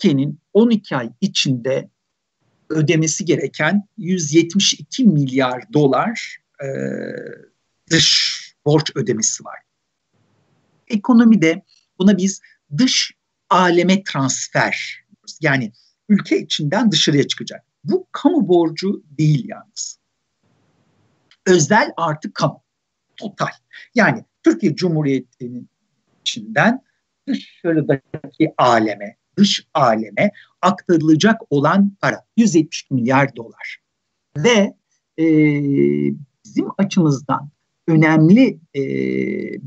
Türkiye'nin 12 ay içinde ödemesi gereken 172 milyar dolar e, dış borç ödemesi var. Ekonomide buna biz dış aleme transfer yani ülke içinden dışarıya çıkacak. Bu kamu borcu değil yalnız. Özel artı kamu. Total. Yani Türkiye Cumhuriyeti'nin içinden dışarıdaki aleme, dış aleme aktarılacak olan para 170 milyar dolar. Ve e, bizim açımızdan önemli e,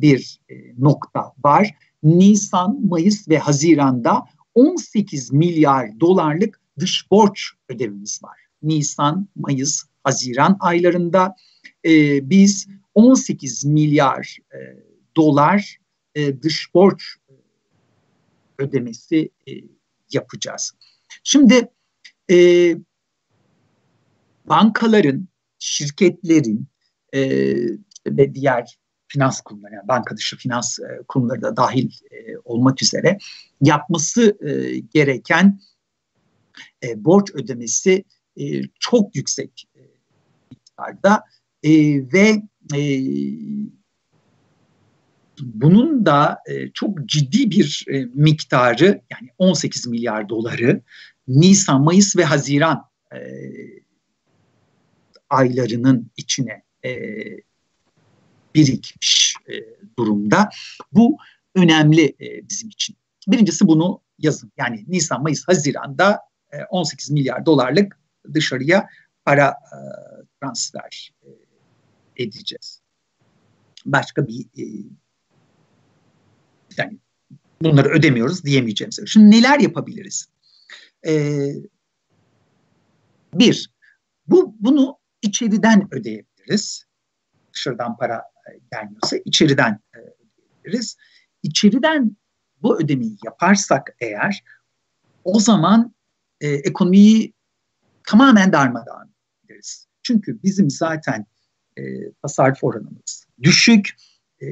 bir e, nokta var. Nisan, Mayıs ve Haziran'da 18 milyar dolarlık dış borç ödememiz var. Nisan, Mayıs, Haziran aylarında e, biz 18 milyar e, dolar e, dış borç ödemesi e, yapacağız. Şimdi e, bankaların, şirketlerin e, ve diğer finans kurumları, yani banka dışı finans e, kurumları da dahil e, olmak üzere yapması e, gereken e, borç ödemesi e, çok yüksek e, miktarda e, ve e, bunun da e, çok ciddi bir e, miktarı yani 18 milyar doları Nisan, Mayıs ve Haziran e, aylarının içine birikmiş durumda. Bu önemli bizim için. Birincisi bunu yazın. Yani Nisan, Mayıs, Haziran'da e, 18 milyar dolarlık dışarıya para transfer edeceğiz. Başka bir yani bunları ödemiyoruz diyemeyeceğimiz. Şimdi neler yapabiliriz? Ee, bir, bu bunu içeriden ödeyebiliriz. Dışarıdan para e, gelmiyorsa içeriden e, ödeyebiliriz. İçeriden bu ödemeyi yaparsak eğer o zaman e, ekonomiyi tamamen darmadağın ederiz. Çünkü bizim zaten e, tasarruf oranımız düşük. E,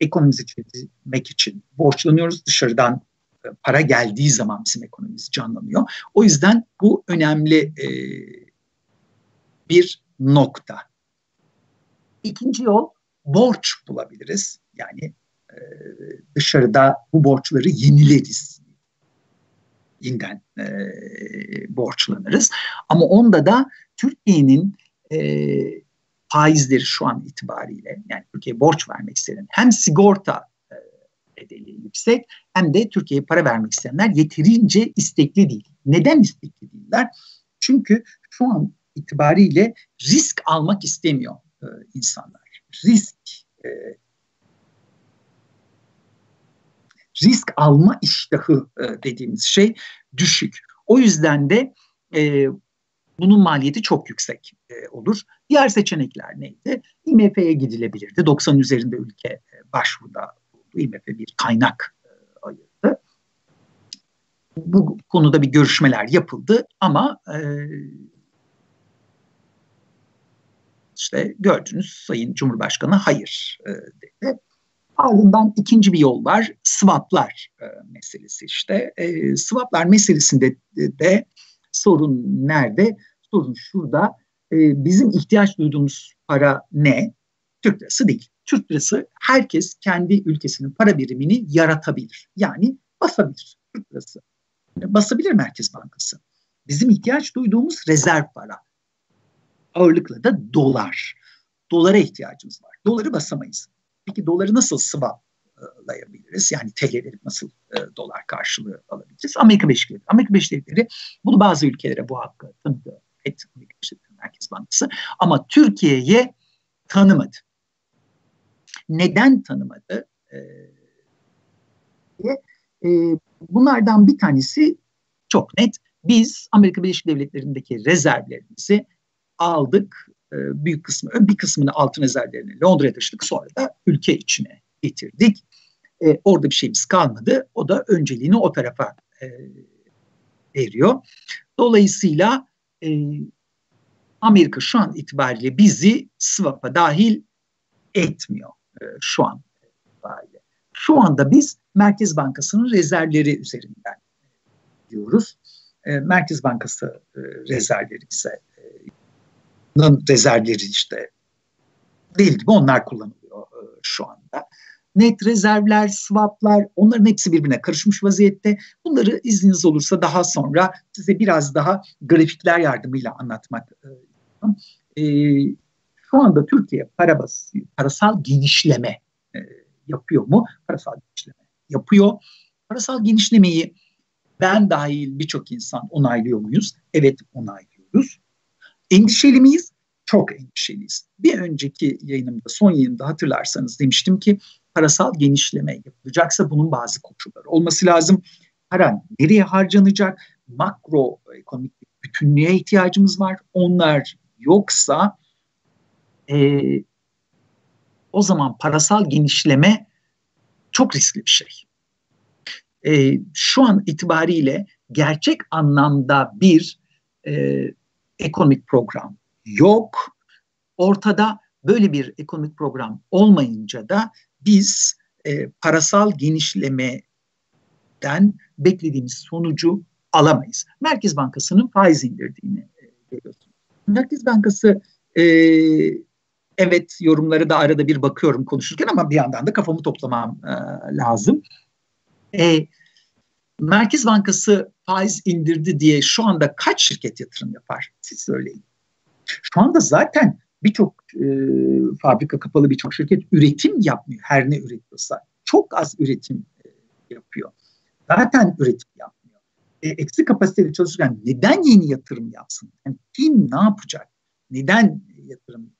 ekonomimizi çözmek için borçlanıyoruz. Dışarıdan e, para geldiği zaman bizim ekonomimiz canlanıyor. O yüzden bu önemli e, bir nokta. İkinci yol borç bulabiliriz. Yani e, dışarıda bu borçları yenileriz. Yeniden borçlanırız. Ama onda da Türkiye'nin e, faizleri şu an itibariyle yani Türkiye borç vermek isteyen hem sigorta e, bedeli yüksek hem de Türkiye'ye para vermek isteyenler yeterince istekli değil. Neden istekli değiller? Çünkü şu an itibariyle risk almak istemiyor e, insanlar. Risk e, risk alma iştahı e, dediğimiz şey düşük. O yüzden de bunun maliyeti çok yüksek e, olur. Diğer seçenekler neydi? IMF'ye gidilebilirdi. 90 üzerinde ülke e, başvuruda bulundu. IMF bir kaynak e, ayırdı. Bu konuda bir görüşmeler yapıldı ama e, işte gördünüz Sayın Cumhurbaşkanı hayır e, dedi. Ardından ikinci bir yol var. Swaplar e, meselesi işte. E, swaplar meselesinde de, de sorun nerede? Sorun şurada. E, bizim ihtiyaç duyduğumuz para ne? Türk lirası değil. Türk lirası herkes kendi ülkesinin para birimini yaratabilir. Yani basabilir Türk lirası. Basabilir Merkez Bankası. Bizim ihtiyaç duyduğumuz rezerv para. Ağırlıkla da dolar. Dolara ihtiyacımız var. Doları basamayız. Peki doları nasıl sıvalayabiliriz? Yani TL verip nasıl e, dolar karşılığı alabiliriz? Amerika Birleşik Devletleri. Amerika Birleşik Devletleri bunu bazı ülkelere bu hakkı tanıdı. Et Amerika Birleşik Devletleri Merkez Bankası. Ama Türkiye'ye tanımadı. Neden tanımadı? Ee, e, bunlardan bir tanesi çok net. Biz Amerika Birleşik Devletleri'ndeki rezervlerimizi aldık. E, büyük kısmı, bir kısmını altın rezervlerini Londra'ya taşıdık. Sonra da ülke içine getirdik. E, orada bir şeyimiz kalmadı. O da önceliğini o tarafa e, veriyor. Dolayısıyla e, Amerika şu an itibariyle bizi swap'a dahil etmiyor e, şu an itibariyle. Şu anda biz Merkez Bankası'nın rezervleri üzerinden diyoruz. E, Merkez Bankası e, rezervleri ise e, rezervleri işte değil gibi onlar kullanılıyor e, şu anda. Net rezervler, swaplar onların hepsi birbirine karışmış vaziyette. Bunları izniniz olursa daha sonra size biraz daha grafikler yardımıyla anlatmak e, şu anda Türkiye para bas, parasal genişleme e, yapıyor mu? Parasal genişleme yapıyor. Parasal genişlemeyi ben dahil birçok insan onaylıyor muyuz? Evet onaylıyoruz. Endişeli miyiz? Çok endişeliyiz. Bir önceki yayınımda, son yayında hatırlarsanız demiştim ki parasal genişleme yapılacaksa bunun bazı koşulları olması lazım. Para nereye harcanacak? Makro ekonomik bütünlüğe ihtiyacımız var. Onlar yoksa e, o zaman parasal genişleme çok riskli bir şey. E, şu an itibariyle gerçek anlamda bir e, ekonomik program yok. Ortada böyle bir ekonomik program olmayınca da biz e, parasal genişlemeden beklediğimiz sonucu alamayız. Merkez Bankası'nın faiz indirdiğini e, görüyorsunuz. Merkez Bankası e, evet yorumları da arada bir bakıyorum konuşurken ama bir yandan da kafamı toplamam e, lazım. E, Merkez Bankası faiz indirdi diye şu anda kaç şirket yatırım yapar? Siz söyleyin. Şu anda zaten birçok e, fabrika kapalı birçok şirket üretim yapmıyor. Her ne üretiyorsa. Çok az üretim e, yapıyor. Zaten üretim yapmıyor. E, eksik kapasiteyle çalışırken neden yeni yatırım yapsın? Yani kim ne yapacak? Neden yatırım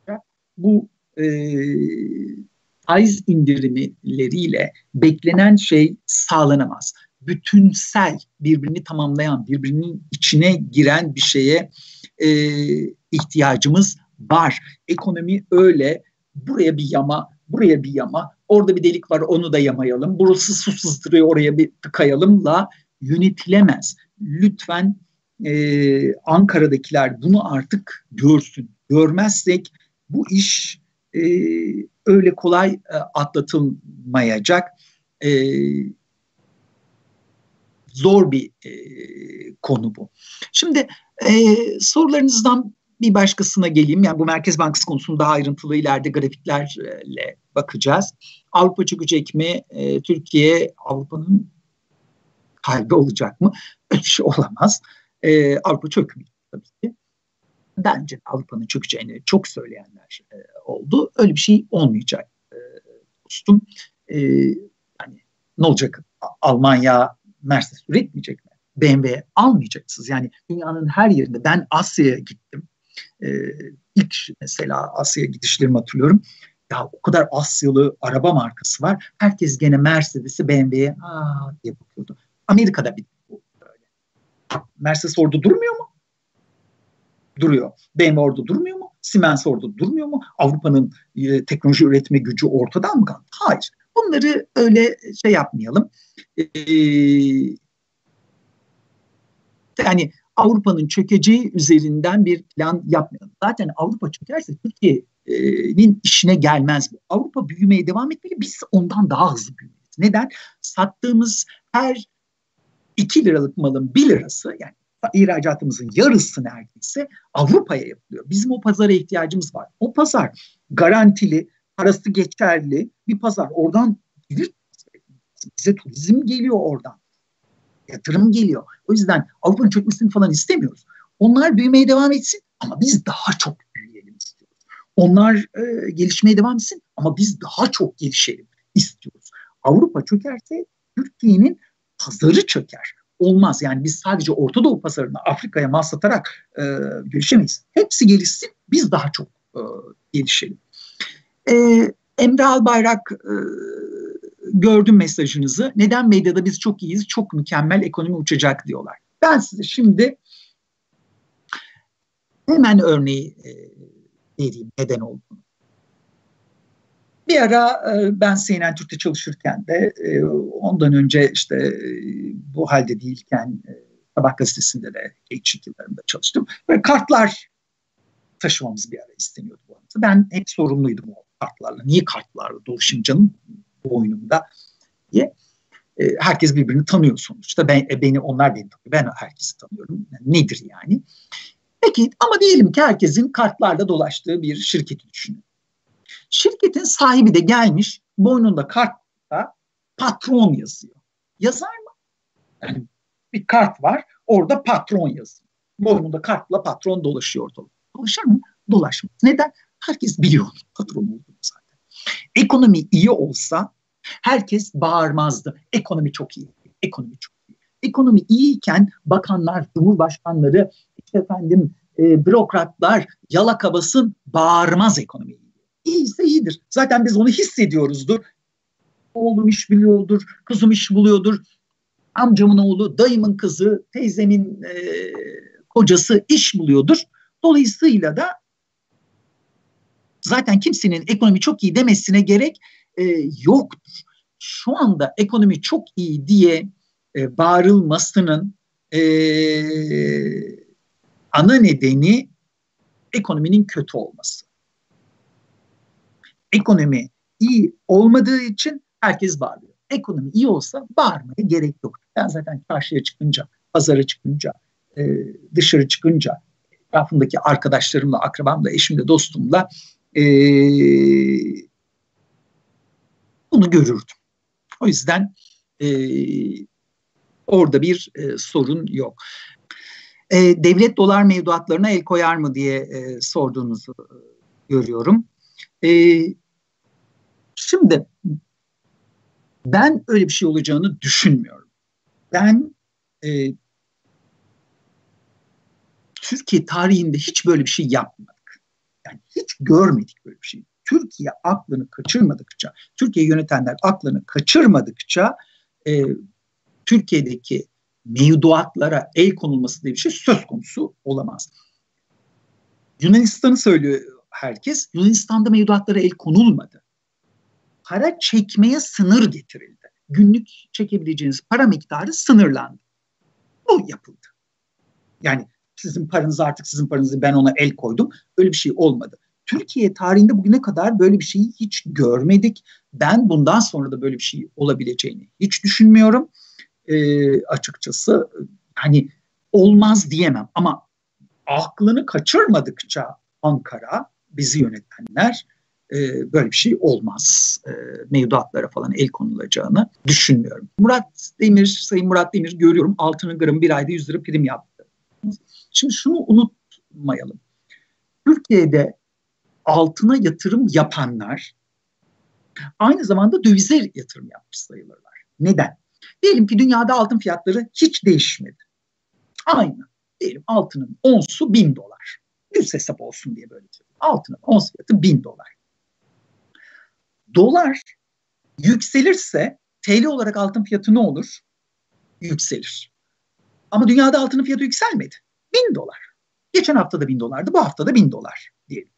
yapacak? Bu e, faiz indirimleriyle beklenen şey sağlanamaz. Bütünsel, birbirini tamamlayan, birbirinin içine giren bir şeye e, ihtiyacımız var. Ekonomi öyle buraya bir yama, buraya bir yama, orada bir delik var onu da yamayalım, burası su sızdırıyor oraya bir tıkayalımla yönetilemez. Lütfen e, Ankara'dakiler bunu artık görsün. Görmezsek bu iş e, öyle kolay e, atlatılmayacak. E, zor bir e, konu bu. Şimdi e, sorularınızdan bir başkasına geleyim. Yani bu Merkez Bankası konusunda daha ayrıntılı ileride grafiklerle bakacağız. Avrupa çökecek mi? E, Türkiye Avrupa'nın kalbi olacak mı? Öyle şey olamaz. E, Avrupa çökmüyor tabii ki. Bence Avrupa'nın çökeceğini çok söyleyenler e, oldu. Öyle bir şey olmayacak e, dostum. E, yani ne olacak? Almanya Mercedes üretmeyecek mi? BMW almayacaksınız. Yani dünyanın her yerinde ben Asya'ya gittim. Ee, ilk mesela Asya'ya gidişlerimi hatırlıyorum. Ya o kadar Asyalı araba markası var. Herkes gene Mercedes'i BMW'ye aa diye bakıyordu. Amerika'da bir. Mercedes orada durmuyor mu? Duruyor. BMW orada durmuyor mu? Siemens orada durmuyor mu? Avrupa'nın e, teknoloji üretme gücü ortadan mı kaldı? Hayır. Bunları öyle şey yapmayalım. Ee, yani Avrupa'nın çökeceği üzerinden bir plan yapmayalım. Zaten Avrupa çökerse Türkiye'nin işine gelmez. Avrupa büyümeye devam etmeli. Biz ondan daha hızlı büyümeliyiz. Neden? Sattığımız her 2 liralık malın 1 lirası yani ihracatımızın yarısı neredeyse Avrupa'ya yapılıyor. Bizim o pazara ihtiyacımız var. O pazar garantili, parası geçerli bir pazar. Oradan gelir bize turizm geliyor oradan. Yatırım geliyor. O yüzden Avrupa'nın çökmesini falan istemiyoruz. Onlar büyümeye devam etsin ama biz daha çok büyüyelim istiyoruz. Onlar e, gelişmeye devam etsin ama biz daha çok gelişelim istiyoruz. Avrupa çökerse Türkiye'nin pazarı çöker. Olmaz yani biz sadece Orta Doğu pazarını Afrika'ya mal satarak e, gelişemeyiz. Hepsi gelişsin biz daha çok e, gelişelim. E, Emre Albayrak e, gördüm mesajınızı. Neden medyada biz çok iyiyiz, çok mükemmel ekonomi uçacak diyorlar. Ben size şimdi hemen örneği e, vereyim neden olduğunu. Bir ara e, ben CNN Türk'te çalışırken de e, ondan önce işte e, bu halde değilken e, Sabah gazetesinde de gençlik yıllarımda çalıştım. Böyle kartlar taşımamız bir ara isteniyordu bu arada. Ben hep sorumluydum o kartlarla. Niye kartlarla dolaşayım canım? bu oyunumda diye. E, herkes birbirini tanıyor sonuçta. Ben e, beni onlar beni tanıyor. Ben herkesi tanıyorum. Yani nedir yani? Peki ama diyelim ki herkesin kartlarda dolaştığı bir şirketi düşünün. Şirketin sahibi de gelmiş boynunda kartta patron yazıyor. Yazar mı? Yani bir kart var orada patron yazıyor. Boynunda kartla patron dolaşıyor ortalıkta. Dolaşır mı? Dolaşmaz. Neden? Herkes biliyor patron olduğunu zaten. Ekonomi iyi olsa herkes bağırmazdı. Ekonomi çok iyi. Ekonomi çok iyi. Ekonomi iyiyken bakanlar, cumhurbaşkanları, işte efendim e, bürokratlar yalaka basın bağırmaz ekonomi iyi. İyiyse iyidir. Zaten biz onu hissediyoruzdur. Oğlum iş biliyordur, kızım iş buluyordur, amcamın oğlu, dayımın kızı, teyzemin e, kocası iş buluyordur. Dolayısıyla da zaten kimsenin ekonomi çok iyi demesine gerek e, yoktur. Şu anda ekonomi çok iyi diye e, bağırılmasının e, ana nedeni ekonominin kötü olması. Ekonomi iyi olmadığı için herkes bağırıyor. Ekonomi iyi olsa bağırmaya gerek yok. Ben zaten çarşıya çıkınca, pazara çıkınca, e, dışarı çıkınca etrafımdaki arkadaşlarımla, akrabamla, eşimle, dostumla bunu görürdüm. O yüzden e, orada bir e, sorun yok. E, devlet dolar mevduatlarına el koyar mı diye e, sorduğunuzu e, görüyorum. E, şimdi ben öyle bir şey olacağını düşünmüyorum. Ben e, Türkiye tarihinde hiç böyle bir şey yapmadık. Yani hiç görmedik böyle bir şey. Türkiye aklını kaçırmadıkça, Türkiye yönetenler aklını kaçırmadıkça e, Türkiye'deki mevduatlara el konulması diye bir şey söz konusu olamaz. Yunanistan'ı söylüyor herkes. Yunanistan'da mevduatlara el konulmadı. Para çekmeye sınır getirildi. Günlük çekebileceğiniz para miktarı sınırlandı. Bu yapıldı. Yani sizin paranız artık sizin paranızı ben ona el koydum. Öyle bir şey olmadı. Türkiye tarihinde bugüne kadar böyle bir şeyi hiç görmedik. Ben bundan sonra da böyle bir şey olabileceğini hiç düşünmüyorum. E, açıkçası hani olmaz diyemem ama aklını kaçırmadıkça Ankara bizi yönetenler e, böyle bir şey olmaz. E, mevduatlara falan el konulacağını düşünmüyorum. Murat Demir, Sayın Murat Demir görüyorum altını gram bir ayda 100 lira prim yaptı. Şimdi şunu unutmayalım. Türkiye'de altına yatırım yapanlar aynı zamanda dövize yatırım yapmış sayılırlar. Neden? Diyelim ki dünyada altın fiyatları hiç değişmedi. Aynı. Diyelim altının onsu bin dolar. Düz hesap olsun diye böyle söyleyeyim. Altının ons fiyatı bin dolar. Dolar yükselirse TL olarak altın fiyatı ne olur? Yükselir. Ama dünyada altının fiyatı yükselmedi. Bin dolar. Geçen hafta da bin dolardı, bu hafta da bin dolar diyelim.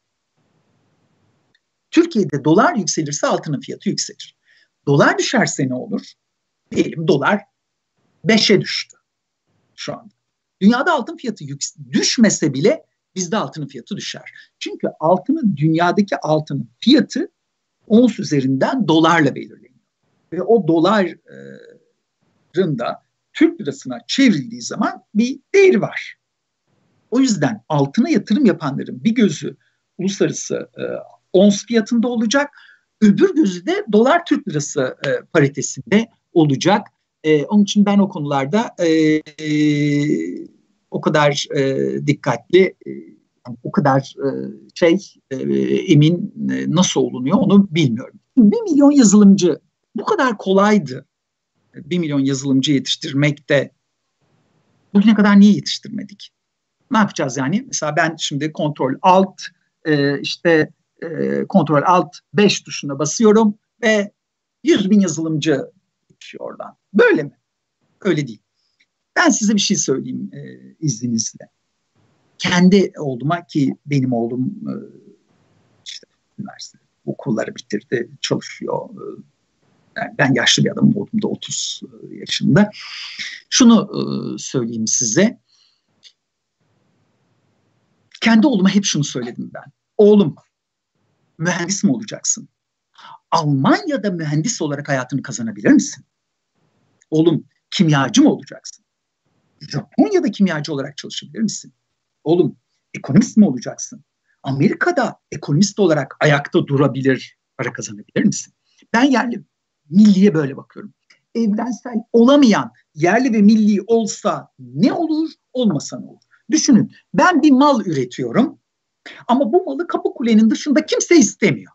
Türkiye'de dolar yükselirse altının fiyatı yükselir. Dolar düşerse ne olur? Diyelim dolar 5'e düştü şu anda. Dünyada altın fiyatı düşmese bile bizde altının fiyatı düşer. Çünkü altının dünyadaki altının fiyatı ons üzerinden dolarla belirleniyor. Ve o doların da Türk lirasına çevrildiği zaman bir değeri var. O yüzden altına yatırım yapanların bir gözü uluslararası e, ons fiyatında olacak. Öbür gözü de dolar Türk lirası e, paritesinde olacak. E, onun için ben o konularda e, e, o kadar e, dikkatli, e, o kadar e, şey e, emin e, nasıl olunuyor onu bilmiyorum. Bir milyon yazılımcı bu kadar kolaydı. Bir milyon yazılımcı yetiştirmek de bugüne kadar niye yetiştirmedik? Ne yapacağız yani? Mesela ben şimdi kontrol alt e, işte e, kontrol alt 5 tuşuna basıyorum ve 100 bin yazılımcı geçiyor oradan. Böyle mi? Öyle değil. Ben size bir şey söyleyeyim e, izninizle. Kendi oğluma ki benim oğlum e, işte üniversite okulları bitirdi, çalışıyor. E, ben yaşlı bir adamım, oğlum da 30 e, yaşında. Şunu e, söyleyeyim size. Kendi oğluma hep şunu söyledim ben. Oğlum mühendis mi olacaksın? Almanya'da mühendis olarak hayatını kazanabilir misin? Oğlum kimyacı mı olacaksın? Japonya'da kimyacı olarak çalışabilir misin? Oğlum ekonomist mi olacaksın? Amerika'da ekonomist olarak ayakta durabilir, para kazanabilir misin? Ben yerli milliye böyle bakıyorum. Evrensel olamayan yerli ve milli olsa ne olur, olmasa ne olur? Düşünün ben bir mal üretiyorum ama bu malı kapı kulenin dışında kimse istemiyor.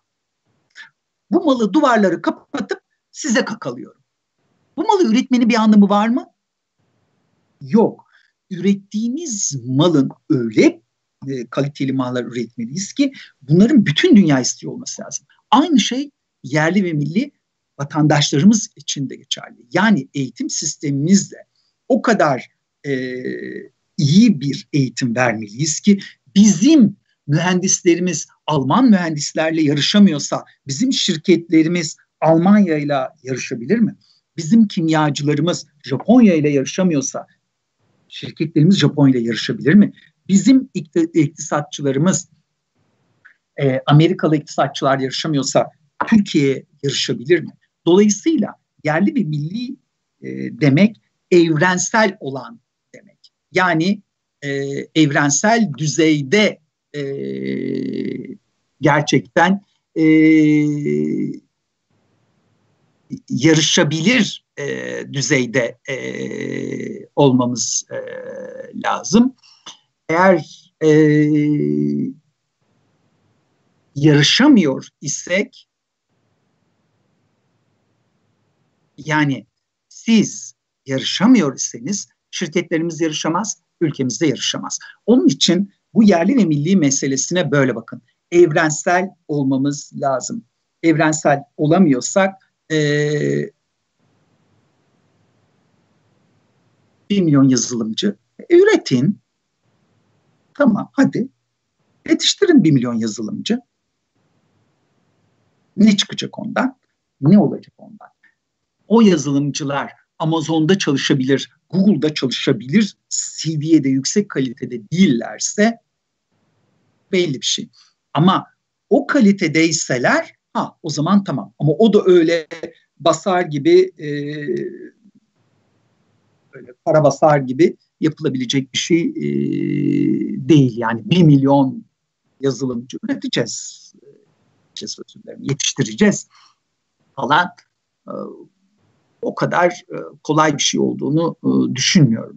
Bu malı duvarları kapatıp size kakalıyorum. Bu malı üretmenin bir anlamı var mı? Yok. Ürettiğimiz malın öyle e, kaliteli mallar üretmeliyiz ki bunların bütün dünya istiyor olması lazım. Aynı şey yerli ve milli vatandaşlarımız için de geçerli. Yani eğitim sistemimizde o kadar e, iyi bir eğitim vermeliyiz ki bizim mühendislerimiz Alman mühendislerle yarışamıyorsa bizim şirketlerimiz Almanya ile yarışabilir mi? Bizim kimyacılarımız Japonya ile yarışamıyorsa şirketlerimiz Japonya ile yarışabilir mi? Bizim iktisatçılarımız e, Amerikalı iktisatçılar yarışamıyorsa Türkiye yarışabilir mi? Dolayısıyla yerli ve milli e, demek evrensel olan demek. Yani e, evrensel düzeyde e, gerçekten e, yarışabilir e, düzeyde e, olmamız e, lazım. Eğer e, yarışamıyor isek yani siz yarışamıyor iseniz şirketlerimiz yarışamaz, ülkemizde yarışamaz. Onun için bu yerli ve milli meselesine böyle bakın. Evrensel olmamız lazım. Evrensel olamıyorsak e, 1 milyon yazılımcı e, üretin. Tamam hadi yetiştirin bir milyon yazılımcı. Ne çıkacak ondan? Ne olacak ondan? O yazılımcılar Amazon'da çalışabilir, Google'da çalışabilir seviyede, yüksek kalitede değillerse belli bir şey. Ama o kalitedeyseler ha o zaman tamam. Ama o da öyle basar gibi e, öyle para basar gibi yapılabilecek bir şey e, değil. Yani bir milyon yazılımcı üreteceğiz. Yetiştireceğiz falan. E, o kadar e, kolay bir şey olduğunu e, düşünmüyorum.